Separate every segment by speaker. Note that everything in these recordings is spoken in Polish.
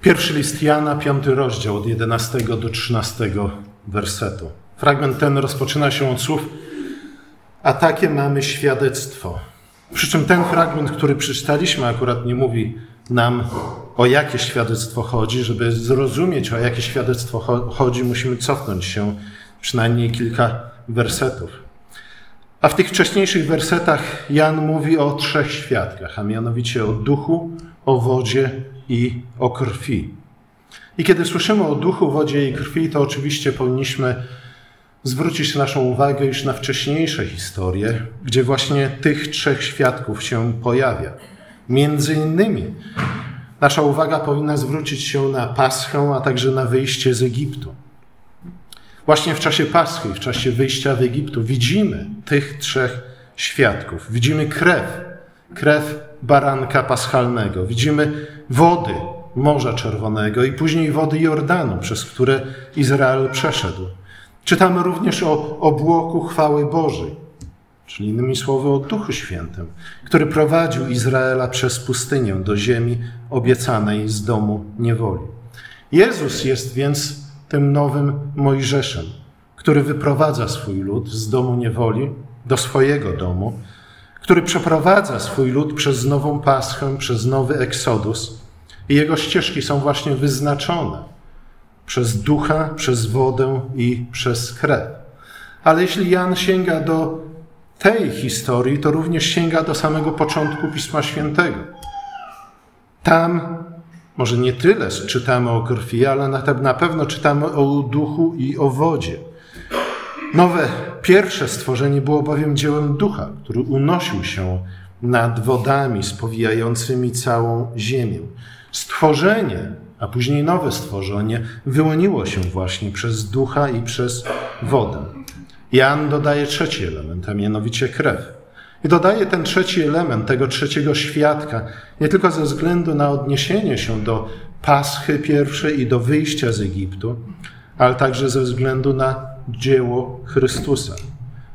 Speaker 1: Pierwszy list Jana, piąty rozdział, od 11 do 13 wersetu. Fragment ten rozpoczyna się od słów a takie mamy świadectwo. Przy czym ten fragment, który przeczytaliśmy, akurat nie mówi nam, o jakie świadectwo chodzi. Żeby zrozumieć, o jakie świadectwo chodzi, musimy cofnąć się przynajmniej kilka wersetów. A w tych wcześniejszych wersetach Jan mówi o trzech świadkach, a mianowicie o duchu, o wodzie i o krwi. I kiedy słyszymy o duchu, wodzie i krwi, to oczywiście powinniśmy zwrócić naszą uwagę już na wcześniejsze historie, gdzie właśnie tych trzech świadków się pojawia. Między innymi nasza uwaga powinna zwrócić się na Paschę, a także na wyjście z Egiptu. Właśnie w czasie Paschy, w czasie wyjścia w Egiptu widzimy tych trzech świadków. Widzimy krew, krew baranka paschalnego. Widzimy wody Morza Czerwonego i później wody Jordanu, przez które Izrael przeszedł. Czytamy również o obłoku chwały Bożej, czyli innymi słowy o Duchu Świętym, który prowadził Izraela przez pustynię do ziemi obiecanej z domu niewoli. Jezus jest więc tym nowym Mojżeszem, który wyprowadza swój lud z domu niewoli do swojego domu, który przeprowadza swój lud przez nową Paschę, przez nowy Eksodus. I jego ścieżki są właśnie wyznaczone przez ducha, przez wodę i przez krew. Ale jeśli Jan sięga do tej historii, to również sięga do samego początku Pisma Świętego. Tam może nie tyle czytamy o krwi, ale na pewno czytamy o duchu i o wodzie. Nowe, pierwsze stworzenie było bowiem dziełem ducha, który unosił się nad wodami spowijającymi całą ziemię. Stworzenie a później nowe stworzenie wyłoniło się właśnie przez ducha i przez wodę. Jan dodaje trzeci element, a mianowicie krew. I dodaje ten trzeci element, tego trzeciego świadka, nie tylko ze względu na odniesienie się do Paschy pierwszej i do wyjścia z Egiptu, ale także ze względu na dzieło Chrystusa.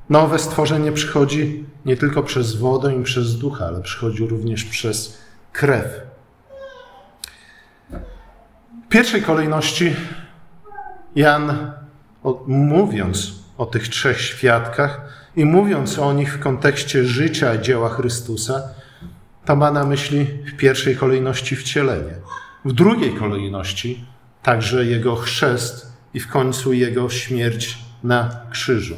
Speaker 1: Nowe stworzenie przychodzi nie tylko przez wodę i przez ducha, ale przychodzi również przez krew pierwszej kolejności Jan, mówiąc o tych trzech świadkach i mówiąc o nich w kontekście życia i dzieła Chrystusa, to ma na myśli w pierwszej kolejności wcielenie, w drugiej kolejności także jego chrzest i w końcu jego śmierć na krzyżu.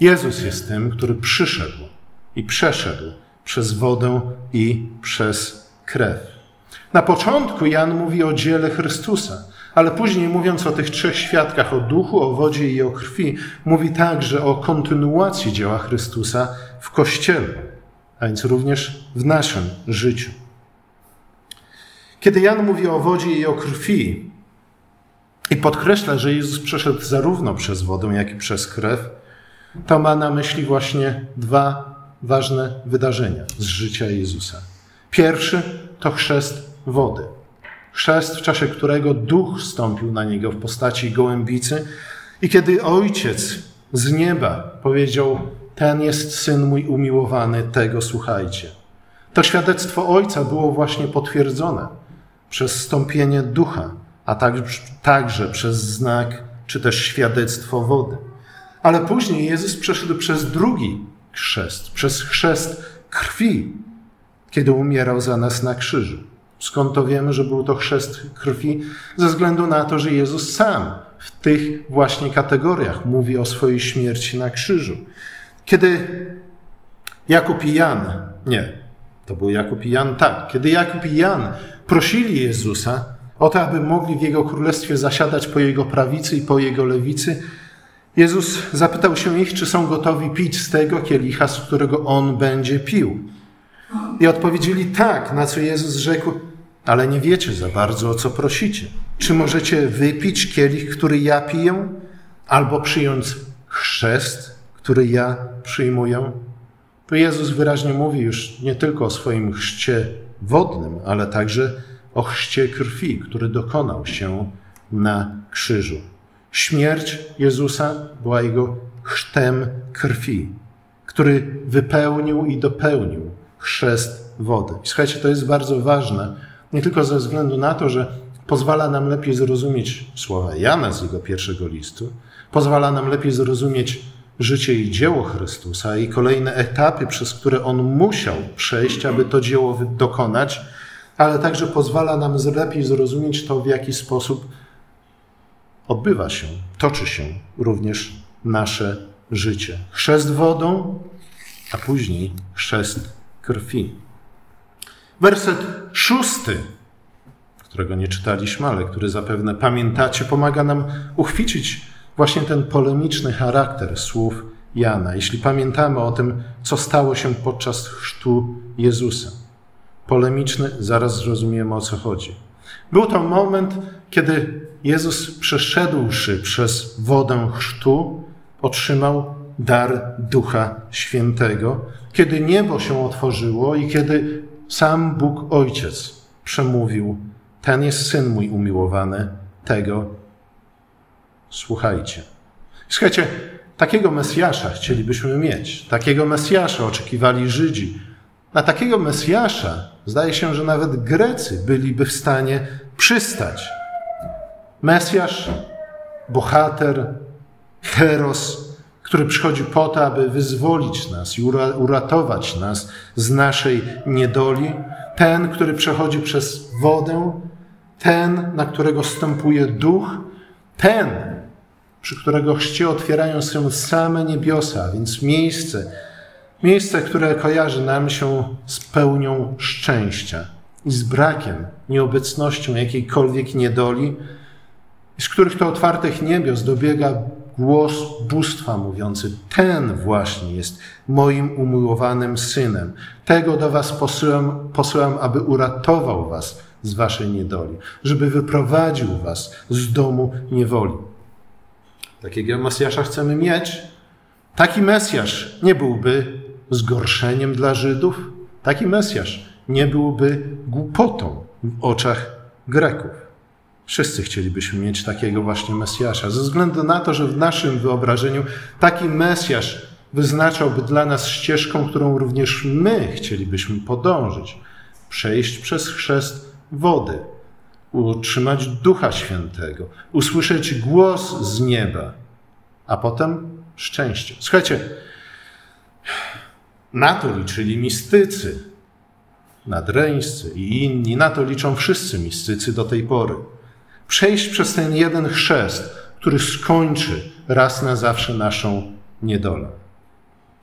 Speaker 1: Jezus jest tym, który przyszedł i przeszedł przez wodę i przez krew. Na początku Jan mówi o dziele Chrystusa, ale później mówiąc o tych trzech świadkach, o duchu, o wodzie i o krwi, mówi także o kontynuacji dzieła Chrystusa w Kościele, a więc również w naszym życiu. Kiedy Jan mówi o wodzie i o krwi i podkreśla, że Jezus przeszedł zarówno przez wodę, jak i przez krew, to ma na myśli właśnie dwa ważne wydarzenia z życia Jezusa. Pierwszy to chrzest wody. Chrzest, w czasie którego duch stąpił na niego w postaci gołębicy, i kiedy ojciec z nieba powiedział: Ten jest syn mój umiłowany, tego słuchajcie. To świadectwo ojca było właśnie potwierdzone przez stąpienie ducha, a także przez znak czy też świadectwo wody. Ale później Jezus przeszedł przez drugi chrzest, przez chrzest krwi, kiedy umierał za nas na krzyżu. Skąd to wiemy, że był to chrzest krwi? Ze względu na to, że Jezus sam w tych właśnie kategoriach mówi o swojej śmierci na krzyżu. Kiedy Jakub i Jan, nie, to był Jakub i Jan, tak, kiedy Jakub i Jan prosili Jezusa o to, aby mogli w Jego królestwie zasiadać po Jego prawicy i po Jego lewicy, Jezus zapytał się ich, czy są gotowi pić z tego kielicha, z którego On będzie pił. I odpowiedzieli tak, na co Jezus rzekł, ale nie wiecie za bardzo, o co prosicie. Czy możecie wypić kielich, który ja piję, albo przyjąć chrzest, który ja przyjmuję? Tu Jezus wyraźnie mówi już nie tylko o swoim chrzcie wodnym, ale także o chrzcie krwi, który dokonał się na krzyżu. Śmierć Jezusa była jego chrztem krwi, który wypełnił i dopełnił chrzest wody. I słuchajcie, to jest bardzo ważne, nie tylko ze względu na to, że pozwala nam lepiej zrozumieć słowa Jana z jego pierwszego listu, pozwala nam lepiej zrozumieć życie i dzieło Chrystusa i kolejne etapy, przez które on musiał przejść, aby to dzieło dokonać, ale także pozwala nam lepiej zrozumieć to, w jaki sposób odbywa się, toczy się również nasze życie. Chrzest wodą, a później chrzest krwi. Werset szósty, którego nie czytaliśmy, ale który zapewne pamiętacie, pomaga nam uchwycić właśnie ten polemiczny charakter słów Jana, jeśli pamiętamy o tym, co stało się podczas chrztu Jezusa. Polemiczny, zaraz zrozumiemy o co chodzi. Był to moment, kiedy Jezus przeszedłszy przez wodę chrztu, otrzymał dar Ducha Świętego, kiedy niebo się otworzyło i kiedy sam Bóg Ojciec przemówił: Ten jest syn mój umiłowany, tego słuchajcie. Słuchajcie, takiego Mesjasza chcielibyśmy mieć. Takiego Mesjasza oczekiwali Żydzi. Na takiego Mesjasza zdaje się, że nawet Grecy byliby w stanie przystać. Mesjasz, bohater, heros, który przychodzi po to, aby wyzwolić nas i uratować nas z naszej niedoli. Ten, który przechodzi przez wodę, ten, na którego stępuje duch, ten, przy którego chrzcie otwierają się same niebiosa, więc miejsce, miejsce, które kojarzy nam się z pełnią szczęścia i z brakiem, nieobecnością jakiejkolwiek niedoli, z których to otwartych niebios dobiega głos bóstwa mówiący: Ten właśnie jest moim umiłowanym synem. Tego do Was posyłam, posyłam, aby uratował Was z Waszej niedoli, żeby wyprowadził Was z domu niewoli. Takiego Mesjasza chcemy mieć. Taki Mesjasz nie byłby zgorszeniem dla Żydów, taki Mesjasz nie byłby głupotą w oczach Greków. Wszyscy chcielibyśmy mieć takiego właśnie Mesjasza, ze względu na to, że w naszym wyobrażeniu taki Mesjasz wyznaczałby dla nas ścieżką, którą również my chcielibyśmy podążyć. Przejść przez chrzest wody, utrzymać Ducha Świętego, usłyszeć głos z nieba, a potem szczęście. Słuchajcie, na to liczyli mistycy, nadreńscy i inni, na to liczą wszyscy mistycy do tej pory. Przejść przez ten jeden chrzest, który skończy raz na zawsze naszą niedolę.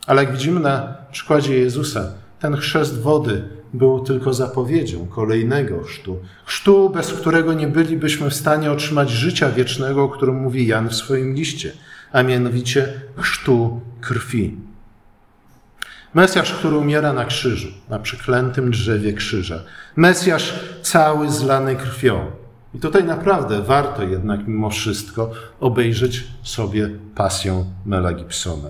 Speaker 1: Ale jak widzimy na przykładzie Jezusa, ten chrzest wody był tylko zapowiedzią kolejnego chrztu. Chrztu, bez którego nie bylibyśmy w stanie otrzymać życia wiecznego, o którym mówi Jan w swoim liście, a mianowicie chrztu krwi. Mesjasz, który umiera na krzyżu, na przyklętym drzewie krzyża. Mesjasz cały zlany krwią. I tutaj naprawdę warto jednak mimo wszystko obejrzeć sobie pasję Mela Gibsona.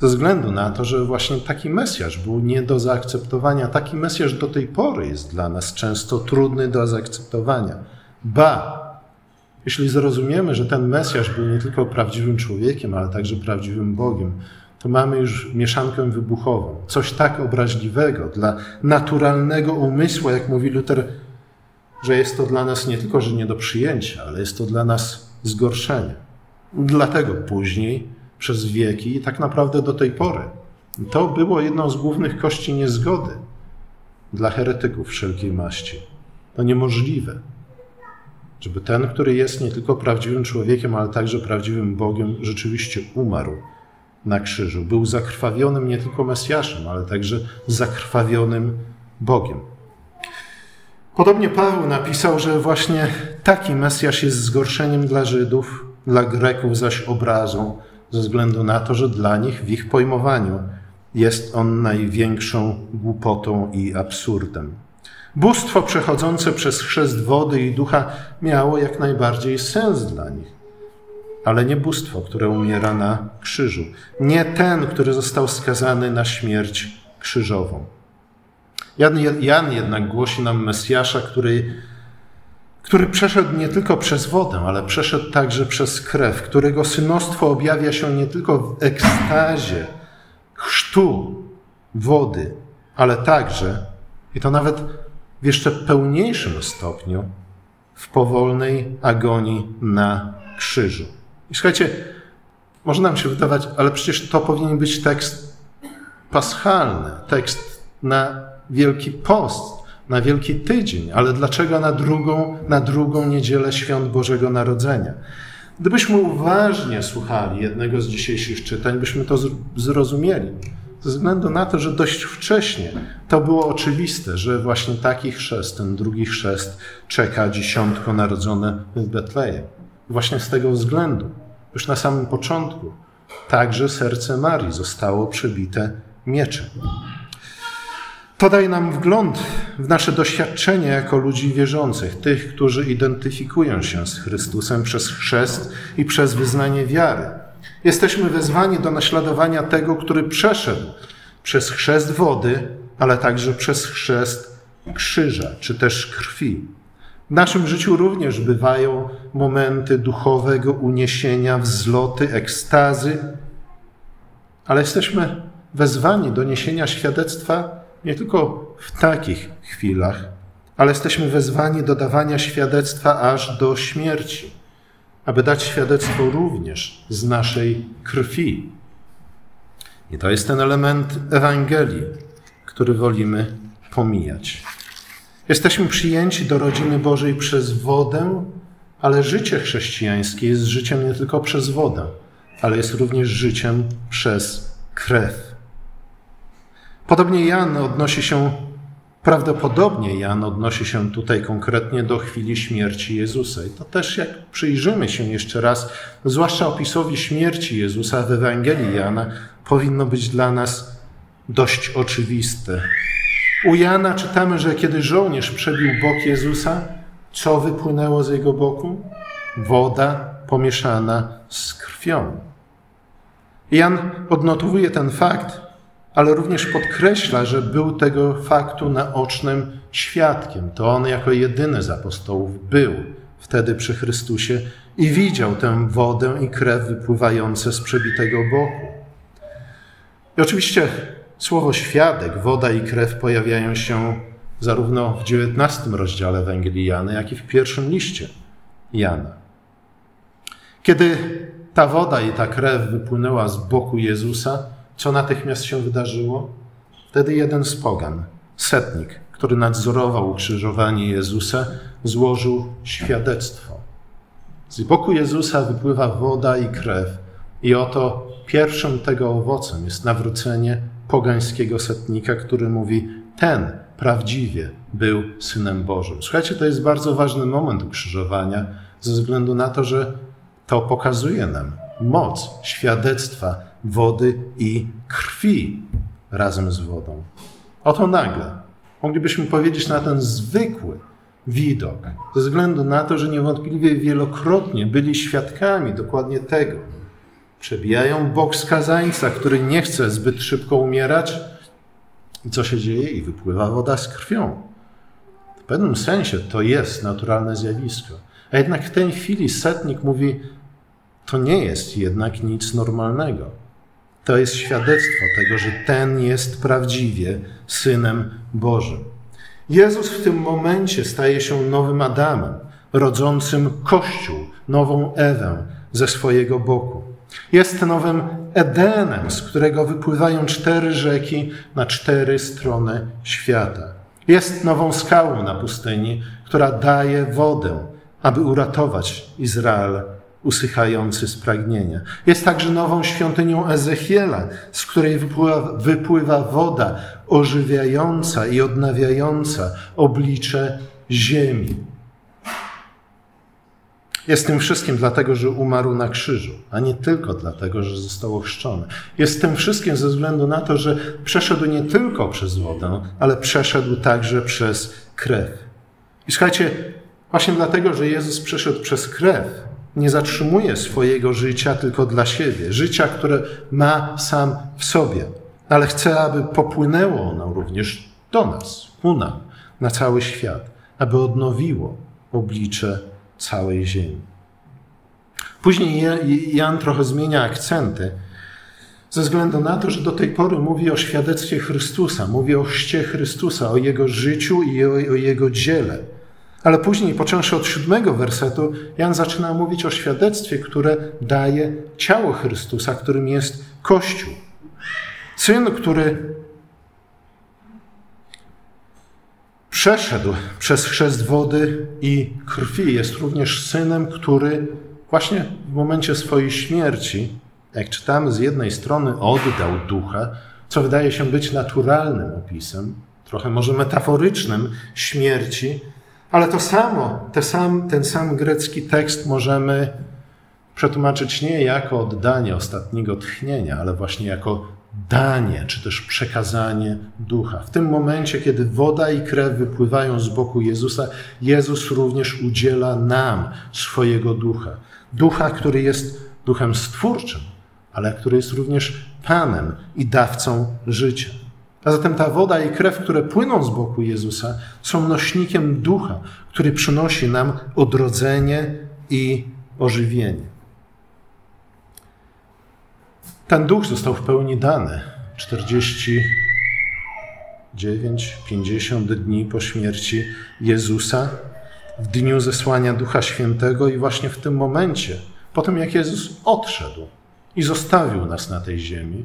Speaker 1: Ze względu na to, że właśnie taki Mesjasz był nie do zaakceptowania. Taki Mesjasz do tej pory jest dla nas często trudny do zaakceptowania. Ba, jeśli zrozumiemy, że ten Mesjasz był nie tylko prawdziwym człowiekiem, ale także prawdziwym Bogiem, to mamy już mieszankę wybuchową. Coś tak obraźliwego dla naturalnego umysłu, jak mówi Luther, że jest to dla nas nie tylko, że nie do przyjęcia, ale jest to dla nas zgorszenie. Dlatego później przez wieki i tak naprawdę do tej pory. To było jedną z głównych kości niezgody dla heretyków wszelkiej maści. To niemożliwe, żeby ten, który jest nie tylko prawdziwym człowiekiem, ale także prawdziwym Bogiem, rzeczywiście umarł na krzyżu. Był zakrwawionym nie tylko Mesjaszem, ale także zakrwawionym Bogiem. Podobnie Paweł napisał, że właśnie taki Mesjasz jest zgorszeniem dla Żydów, dla Greków zaś obrazą, ze względu na to, że dla nich w ich pojmowaniu jest on największą głupotą i absurdem. Bóstwo przechodzące przez chrzest wody i ducha miało jak najbardziej sens dla nich, ale nie bóstwo, które umiera na krzyżu, nie ten, który został skazany na śmierć krzyżową. Jan, Jan jednak głosi nam Mesjasza, który który przeszedł nie tylko przez wodę, ale przeszedł także przez krew, którego synostwo objawia się nie tylko w ekstazie chrztu wody, ale także, i to nawet w jeszcze pełniejszym stopniu, w powolnej agonii na krzyżu. I słuchajcie, może nam się wydawać, ale przecież to powinien być tekst paschalny, tekst na Wielki Post, na Wielki Tydzień, ale dlaczego na drugą, na drugą niedzielę świąt Bożego Narodzenia? Gdybyśmy uważnie słuchali jednego z dzisiejszych czytań, byśmy to zrozumieli. Ze względu na to, że dość wcześnie to było oczywiste, że właśnie taki chrzest, ten drugi chrzest, czeka dziesiątko narodzone w Betlejem. Właśnie z tego względu, już na samym początku, także serce Marii zostało przebite mieczem. To daje nam wgląd w nasze doświadczenie jako ludzi wierzących, tych, którzy identyfikują się z Chrystusem przez chrzest i przez wyznanie wiary. Jesteśmy wezwani do naśladowania tego, który przeszedł przez chrzest wody, ale także przez chrzest krzyża, czy też krwi. W naszym życiu również bywają momenty duchowego uniesienia, wzloty, ekstazy, ale jesteśmy wezwani do niesienia świadectwa nie tylko w takich chwilach, ale jesteśmy wezwani do dawania świadectwa aż do śmierci, aby dać świadectwo również z naszej krwi. I to jest ten element Ewangelii, który wolimy pomijać. Jesteśmy przyjęci do rodziny Bożej przez wodę, ale życie chrześcijańskie jest życiem nie tylko przez wodę, ale jest również życiem przez krew. Podobnie Jan odnosi się, prawdopodobnie Jan odnosi się tutaj konkretnie do chwili śmierci Jezusa. I to też, jak przyjrzymy się jeszcze raz, zwłaszcza opisowi śmierci Jezusa w Ewangelii Jana, powinno być dla nas dość oczywiste. U Jana czytamy, że kiedy żołnierz przebił bok Jezusa, co wypłynęło z jego boku? Woda pomieszana z krwią. Jan odnotowuje ten fakt, ale również podkreśla, że był tego faktu naocznym świadkiem. To on jako jedyny z apostołów był wtedy przy Chrystusie i widział tę wodę i krew wypływające z przebitego boku. I oczywiście słowo świadek, woda i krew pojawiają się zarówno w XIX rozdziale Ewangelii Jana, jak i w pierwszym liście Jana. Kiedy ta woda i ta krew wypłynęła z boku Jezusa, co natychmiast się wydarzyło? Wtedy jeden z pogan, setnik, który nadzorował ukrzyżowanie Jezusa, złożył świadectwo. Z boku Jezusa wypływa woda i krew, i oto pierwszym tego owocem jest nawrócenie pogańskiego setnika, który mówi: Ten prawdziwie był synem Bożym. Słuchajcie, to jest bardzo ważny moment ukrzyżowania, ze względu na to, że to pokazuje nam moc świadectwa wody i krwi razem z wodą. Oto nagle moglibyśmy powiedzieć na ten zwykły widok, ze względu na to, że niewątpliwie wielokrotnie byli świadkami dokładnie tego. Przebijają bok skazańca, który nie chce zbyt szybko umierać. I co się dzieje? I wypływa woda z krwią. W pewnym sensie to jest naturalne zjawisko. A jednak w tej chwili setnik mówi, to nie jest jednak nic normalnego. To jest świadectwo tego, że ten jest prawdziwie synem Bożym. Jezus w tym momencie staje się nowym Adamem, rodzącym Kościół, nową Ewę ze swojego boku. Jest nowym Edenem, z którego wypływają cztery rzeki na cztery strony świata. Jest nową skałą na pustyni, która daje wodę, aby uratować Izrael usychający z pragnienia. Jest także nową świątynią Ezechiela, z której wypływa, wypływa woda ożywiająca i odnawiająca oblicze ziemi. Jest tym wszystkim dlatego, że umarł na krzyżu, a nie tylko dlatego, że został ochrzczony. Jest tym wszystkim ze względu na to, że przeszedł nie tylko przez wodę, ale przeszedł także przez krew. I słuchajcie, właśnie dlatego, że Jezus przeszedł przez krew, nie zatrzymuje swojego życia tylko dla siebie, życia, które ma sam w sobie, ale chce, aby popłynęło ono również do nas, ku nam, na cały świat, aby odnowiło oblicze całej ziemi. Później Jan trochę zmienia akcenty, ze względu na to, że do tej pory mówi o świadectwie Chrystusa, mówi o chrzcie Chrystusa, o Jego życiu i o, o Jego dziele. Ale później, począwszy od siódmego wersetu, Jan zaczyna mówić o świadectwie, które daje ciało Chrystusa, którym jest Kościół. Syn, który przeszedł przez chrzest wody i krwi, jest również synem, który właśnie w momencie swojej śmierci, jak czytamy, z jednej strony oddał ducha, co wydaje się być naturalnym opisem, trochę może metaforycznym śmierci, ale to samo, ten sam, ten sam grecki tekst możemy przetłumaczyć nie jako oddanie ostatniego tchnienia, ale właśnie jako danie, czy też przekazanie ducha. W tym momencie, kiedy woda i krew wypływają z boku Jezusa, Jezus również udziela nam swojego ducha. Ducha, który jest duchem stwórczym, ale który jest również Panem i dawcą życia. A zatem ta woda i krew, które płyną z boku Jezusa, są nośnikiem ducha, który przynosi nam odrodzenie i ożywienie. Ten duch został w pełni dany. 49, 50 dni po śmierci Jezusa, w dniu zesłania Ducha Świętego, i właśnie w tym momencie, po tym jak Jezus odszedł i zostawił nas na tej ziemi,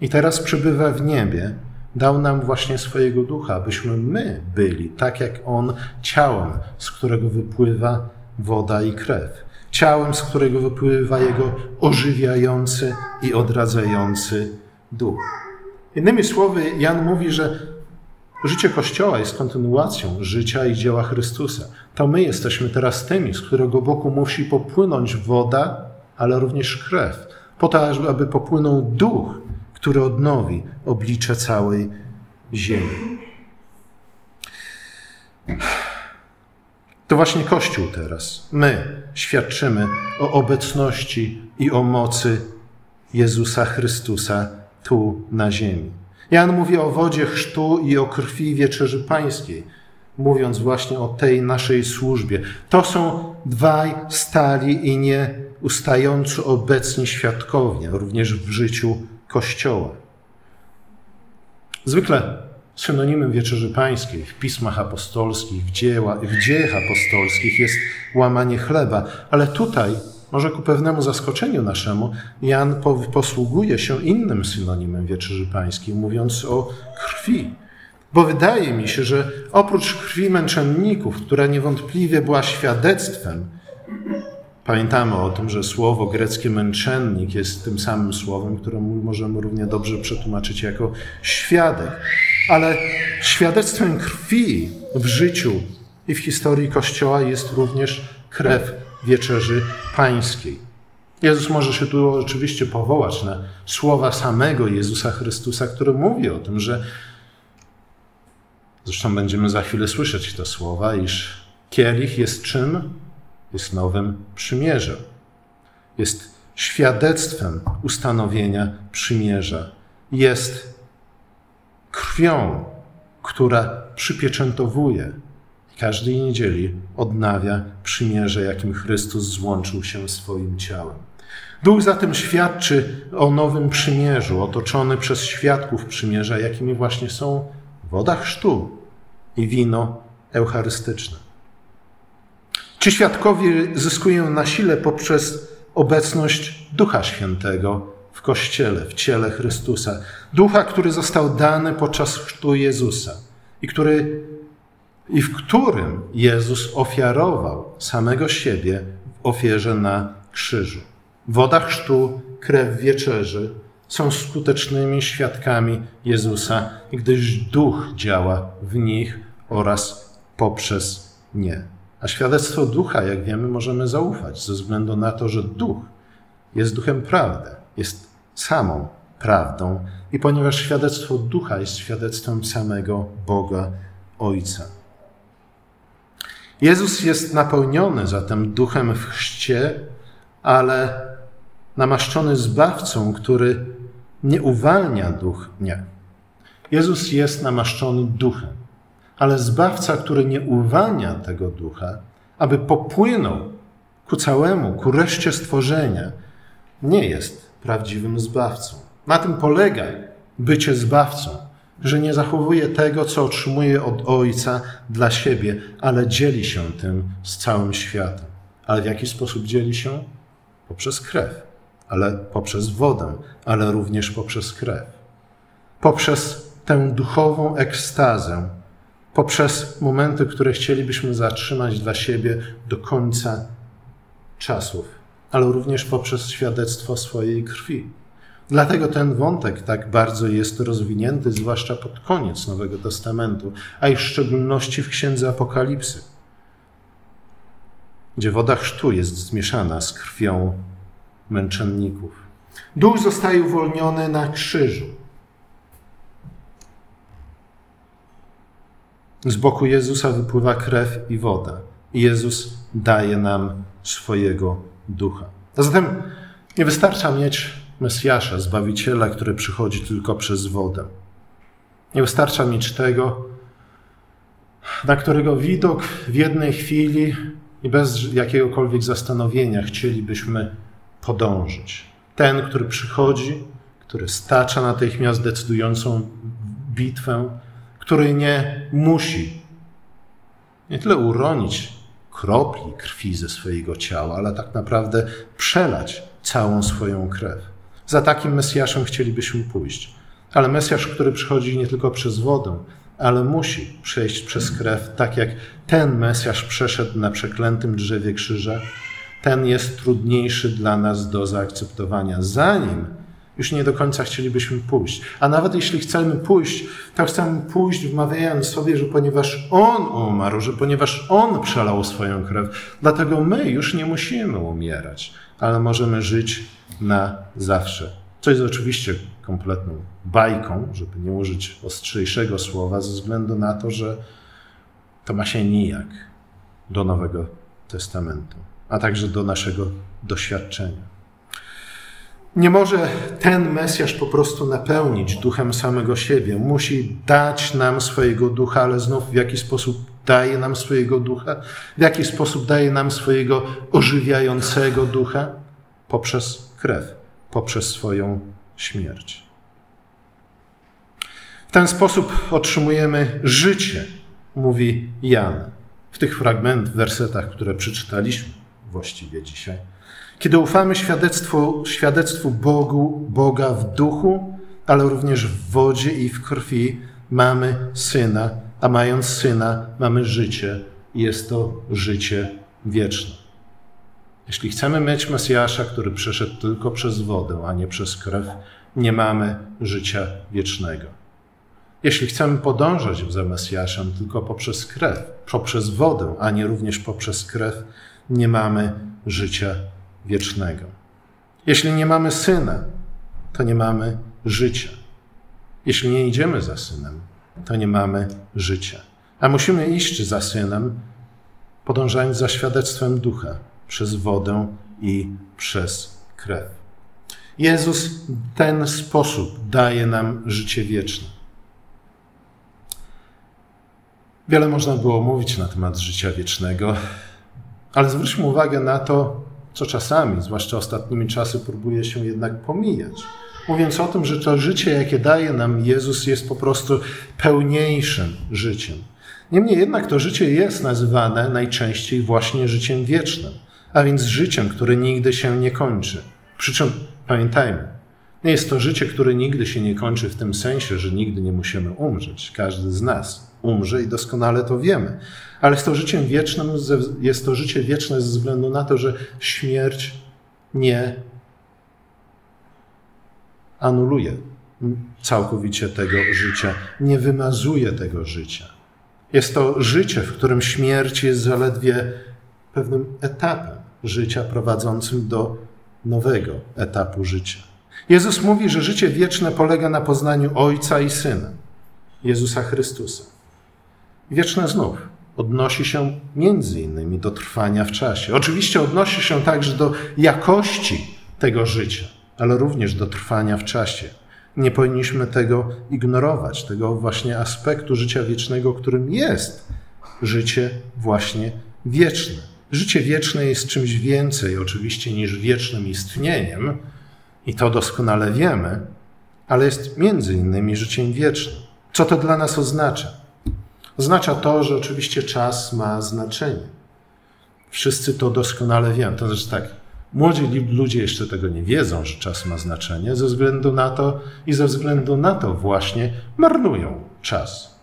Speaker 1: i teraz przybywa w niebie, dał nam właśnie swojego ducha, abyśmy my byli tak jak On, ciałem, z którego wypływa woda i krew ciałem, z którego wypływa jego ożywiający i odradzający duch. Innymi słowy, Jan mówi, że życie Kościoła jest kontynuacją życia i dzieła Chrystusa. To my jesteśmy teraz tymi, z którego boku musi popłynąć woda, ale również krew, po to, aby popłynął duch, który odnowi oblicze całej ziemi. To właśnie Kościół teraz, my świadczymy o obecności i o mocy Jezusa Chrystusa tu na ziemi. Jan mówi o wodzie chrztu i o krwi wieczerzy pańskiej, mówiąc właśnie o tej naszej służbie. To są dwaj stali i nieustająco obecni świadkowie, również w życiu Kościoła. Zwykle synonimem Wieczerzy Pańskiej w pismach apostolskich, w, dzieła, w dziejach apostolskich jest łamanie chleba, ale tutaj, może ku pewnemu zaskoczeniu naszemu, Jan posługuje się innym synonimem Wieczerzy Pańskiej, mówiąc o krwi. Bo wydaje mi się, że oprócz krwi męczenników, która niewątpliwie była świadectwem, Pamiętamy o tym, że słowo greckie męczennik jest tym samym słowem, które możemy równie dobrze przetłumaczyć jako świadek ale świadectwem krwi w życiu i w historii Kościoła jest również krew wieczerzy pańskiej. Jezus może się tu oczywiście powołać na słowa samego Jezusa Chrystusa, który mówi o tym, że zresztą będziemy za chwilę słyszeć te słowa, iż kielich jest czym? Jest nowym przymierzem. Jest świadectwem ustanowienia przymierza. Jest krwią, która przypieczętowuje każdej niedzieli odnawia przymierze, jakim Chrystus złączył się swoim ciałem. Duch zatem świadczy o nowym przymierzu, otoczony przez świadków przymierza, jakimi właśnie są woda chrztu i wino eucharystyczne. Ci świadkowie zyskują na sile poprzez obecność Ducha Świętego w Kościele, w ciele Chrystusa. Ducha, który został dany podczas chrztu Jezusa i, który, i w którym Jezus ofiarował samego siebie w ofierze na krzyżu. Woda chrztu, krew wieczerzy są skutecznymi świadkami Jezusa, gdyż Duch działa w nich oraz poprzez nie. A świadectwo Ducha, jak wiemy, możemy zaufać ze względu na to, że Duch jest Duchem prawdy, jest samą prawdą i ponieważ świadectwo ducha jest świadectwem samego Boga Ojca. Jezus jest napełniony zatem duchem w chrzcie, ale namaszczony zbawcą, który nie uwalnia duch, nie. Jezus jest namaszczony duchem, ale zbawca, który nie uwalnia tego ducha, aby popłynął ku całemu, ku reszcie stworzenia, nie jest prawdziwym zbawcą. Na tym polega bycie zbawcą. że nie zachowuje tego, co otrzymuje od Ojca dla siebie, ale dzieli się tym z całym światem. Ale w jaki sposób dzieli się? Poprzez krew, ale poprzez wodę, ale również poprzez krew. Poprzez tę duchową ekstazę, poprzez momenty, które chcielibyśmy zatrzymać dla siebie do końca czasów, ale również poprzez świadectwo swojej krwi. Dlatego ten wątek tak bardzo jest rozwinięty, zwłaszcza pod koniec Nowego Testamentu, a i w szczególności w Księdze Apokalipsy, gdzie woda chrztu jest zmieszana z krwią męczenników. Duch zostaje uwolniony na krzyżu. Z boku Jezusa wypływa krew i woda. Jezus daje nam swojego ducha. A zatem nie wystarcza mieć Mesjasza, Zbawiciela, który przychodzi tylko przez wodę. Nie wystarcza mieć tego, na którego widok w jednej chwili i bez jakiegokolwiek zastanowienia chcielibyśmy podążyć. Ten, który przychodzi, który stacza natychmiast decydującą bitwę, który nie musi nie tyle uronić kropli krwi ze swojego ciała, ale tak naprawdę przelać całą swoją krew. Za takim Mesjaszem chcielibyśmy pójść. Ale Mesjasz, który przychodzi nie tylko przez wodę, ale musi przejść przez krew, tak jak ten Mesjasz przeszedł na przeklętym drzewie krzyża, ten jest trudniejszy dla nas do zaakceptowania, zanim już nie do końca chcielibyśmy pójść. A nawet jeśli chcemy pójść, to chcemy pójść wmawiając sobie, że ponieważ On umarł, że ponieważ On przelał swoją krew, dlatego my już nie musimy umierać, ale możemy żyć na zawsze. Co jest oczywiście kompletną bajką, żeby nie użyć ostrzejszego słowa, ze względu na to, że to ma się nijak do Nowego Testamentu, a także do naszego doświadczenia. Nie może ten Mesjasz po prostu napełnić duchem samego siebie. Musi dać nam swojego ducha, ale znów w jaki sposób daje nam swojego ducha? W jaki sposób daje nam swojego ożywiającego ducha? Poprzez krew, poprzes swoją śmierć. W ten sposób otrzymujemy życie, mówi Jan w tych fragment, wersetach, które przeczytaliśmy właściwie dzisiaj. Kiedy ufamy świadectwu, świadectwu Bogu, Boga w duchu, ale również w wodzie i w krwi, mamy syna, a mając syna, mamy życie. Jest to życie wieczne. Jeśli chcemy mieć Mesjasza, który przeszedł tylko przez wodę, a nie przez krew, nie mamy życia wiecznego. Jeśli chcemy podążać za Mesjaszem tylko poprzez krew, poprzez wodę, a nie również poprzez krew, nie mamy życia wiecznego. Jeśli nie mamy syna, to nie mamy życia. Jeśli nie idziemy za synem, to nie mamy życia. A musimy iść za synem, podążając za świadectwem ducha przez wodę i przez krew. Jezus w ten sposób daje nam życie wieczne. Wiele można było mówić na temat życia wiecznego, ale zwróćmy uwagę na to, co czasami, zwłaszcza ostatnimi czasy, próbuje się jednak pomijać. Mówiąc o tym, że to życie, jakie daje nam Jezus, jest po prostu pełniejszym życiem. Niemniej jednak to życie jest nazywane najczęściej właśnie życiem wiecznym, a więc życiem, które nigdy się nie kończy. Przy czym pamiętajmy, nie jest to życie, które nigdy się nie kończy w tym sensie, że nigdy nie musimy umrzeć. Każdy z nas umrze i doskonale to wiemy. Ale jest to życiem wiecznym, jest to życie wieczne ze względu na to, że śmierć nie anuluje całkowicie tego życia, nie wymazuje tego życia. Jest to życie, w którym śmierć jest zaledwie pewnym etapem życia prowadzącym do nowego etapu życia. Jezus mówi, że życie wieczne polega na poznaniu Ojca i Syna, Jezusa Chrystusa. Wieczne znów odnosi się między innymi do trwania w czasie. Oczywiście odnosi się także do jakości tego życia, ale również do trwania w czasie. Nie powinniśmy tego ignorować, tego właśnie aspektu życia wiecznego, którym jest życie właśnie wieczne. Życie wieczne jest czymś więcej, oczywiście, niż wiecznym istnieniem, i to doskonale wiemy, ale jest między innymi życiem wiecznym. Co to dla nas oznacza? Oznacza to, że oczywiście czas ma znaczenie. Wszyscy to doskonale wiemy. To znaczy tak, młodzi ludzie jeszcze tego nie wiedzą, że czas ma znaczenie, ze względu na to i ze względu na to właśnie marnują czas.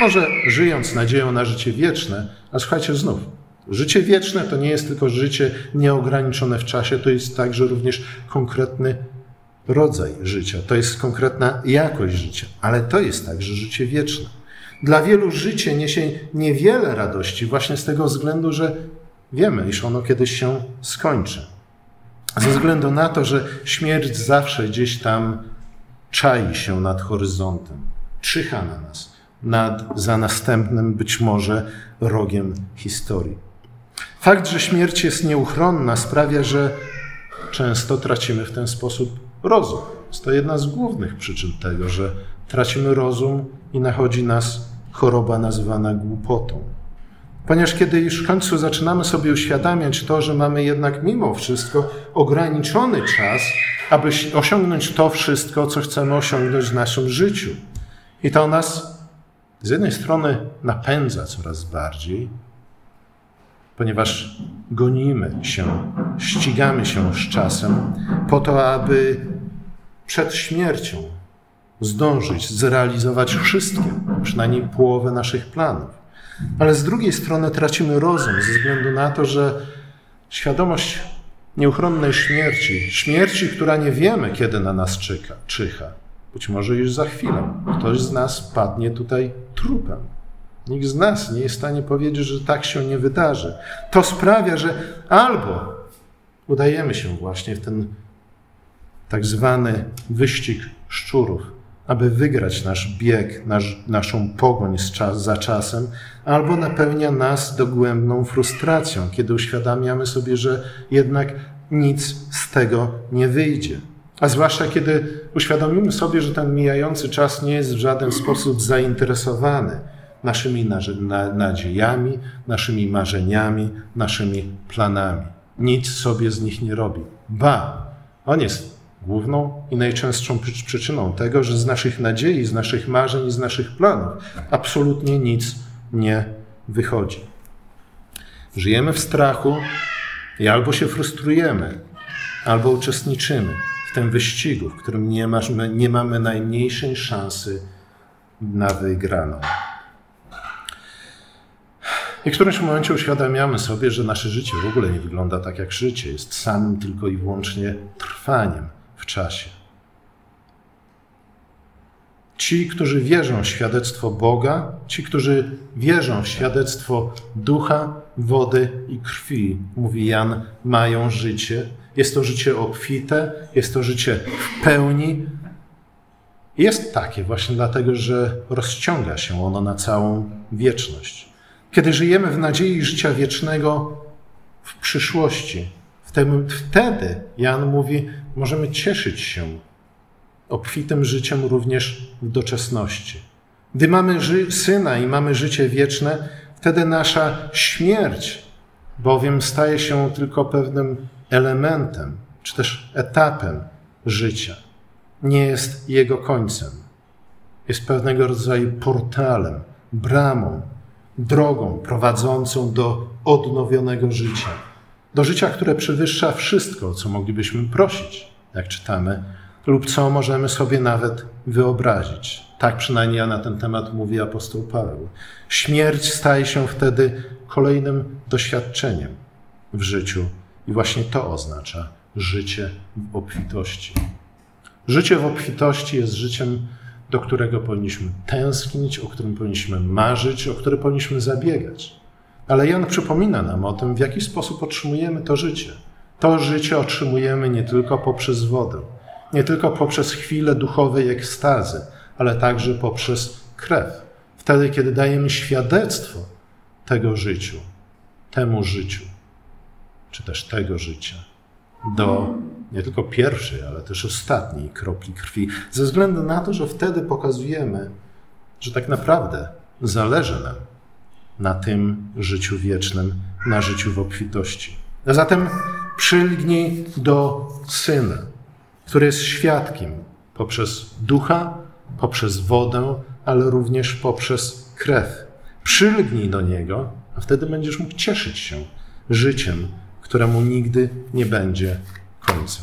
Speaker 1: Może żyjąc nadzieją na życie wieczne, a słuchajcie znów, życie wieczne to nie jest tylko życie nieograniczone w czasie, to jest także również konkretny rodzaj życia, to jest konkretna jakość życia, ale to jest także życie wieczne. Dla wielu życie niesie niewiele radości właśnie z tego względu, że wiemy, iż ono kiedyś się skończy. Ze względu na to, że śmierć zawsze gdzieś tam czai się nad horyzontem, czyha na nas, nad, za następnym być może rogiem historii. Fakt, że śmierć jest nieuchronna, sprawia, że często tracimy w ten sposób rozum. Jest to jedna z głównych przyczyn tego, że tracimy rozum i nachodzi nas choroba nazywana głupotą. Ponieważ kiedy już w końcu zaczynamy sobie uświadamiać to, że mamy jednak mimo wszystko ograniczony czas, aby osiągnąć to wszystko, co chcemy osiągnąć w naszym życiu. I to nas z jednej strony napędza coraz bardziej, ponieważ gonimy się, ścigamy się z czasem po to, aby przed śmiercią zdążyć zrealizować wszystkie, przynajmniej połowę naszych planów. Ale z drugiej strony tracimy rozum ze względu na to, że świadomość nieuchronnej śmierci, śmierci, która nie wiemy, kiedy na nas czyha, czyha, być może już za chwilę ktoś z nas padnie tutaj trupem. Nikt z nas nie jest w stanie powiedzieć, że tak się nie wydarzy. To sprawia, że albo udajemy się właśnie w ten tak zwany wyścig szczurów, aby wygrać nasz bieg, nasz, naszą pogoń czas, za czasem, albo napełnia nas dogłębną frustracją, kiedy uświadamiamy sobie, że jednak nic z tego nie wyjdzie. A zwłaszcza kiedy uświadomimy sobie, że ten mijający czas nie jest w żaden sposób zainteresowany naszymi nadziejami, naszymi marzeniami, naszymi planami. Nic sobie z nich nie robi. Ba, on jest główną i najczęstszą przyczyną tego, że z naszych nadziei, z naszych marzeń i z naszych planów absolutnie nic nie wychodzi. Żyjemy w strachu i albo się frustrujemy, albo uczestniczymy w tym wyścigu, w którym nie, nie mamy najmniejszej szansy na wygraną. I w którymś momencie uświadamiamy sobie, że nasze życie w ogóle nie wygląda tak jak życie, jest samym tylko i wyłącznie trwaniem w czasie. Ci, którzy wierzą w świadectwo Boga, ci, którzy wierzą w świadectwo ducha, wody i krwi, mówi Jan, mają życie. Jest to życie obfite, jest to życie w pełni. Jest takie właśnie dlatego, że rozciąga się ono na całą wieczność. Kiedy żyjemy w nadziei życia wiecznego w przyszłości, wtedy Jan mówi, możemy cieszyć się obfitym życiem również w doczesności. Gdy mamy syna i mamy życie wieczne, wtedy nasza śmierć bowiem staje się tylko pewnym elementem, czy też etapem życia. Nie jest jego końcem. Jest pewnego rodzaju portalem, bramą, drogą prowadzącą do odnowionego życia do życia, które przewyższa wszystko, co moglibyśmy prosić, jak czytamy, lub co możemy sobie nawet wyobrazić. Tak przynajmniej na ten temat mówi apostoł Paweł. Śmierć staje się wtedy kolejnym doświadczeniem w życiu, i właśnie to oznacza życie w obfitości. Życie w obfitości jest życiem, do którego powinniśmy tęsknić, o którym powinniśmy marzyć, o które powinniśmy zabiegać. Ale Jan przypomina nam o tym, w jaki sposób otrzymujemy to życie. To życie otrzymujemy nie tylko poprzez wodę, nie tylko poprzez chwilę duchowej ekstazy, ale także poprzez krew. Wtedy, kiedy dajemy świadectwo tego życiu, temu życiu, czy też tego życia, do nie tylko pierwszej, ale też ostatniej kropli krwi, ze względu na to, że wtedy pokazujemy, że tak naprawdę zależy nam na tym życiu wiecznym, na życiu w obfitości. A zatem przylgnij do Syna, który jest świadkiem poprzez ducha, poprzez wodę, ale również poprzez krew. Przylgnij do Niego, a wtedy będziesz mógł cieszyć się życiem, któremu nigdy nie będzie końca.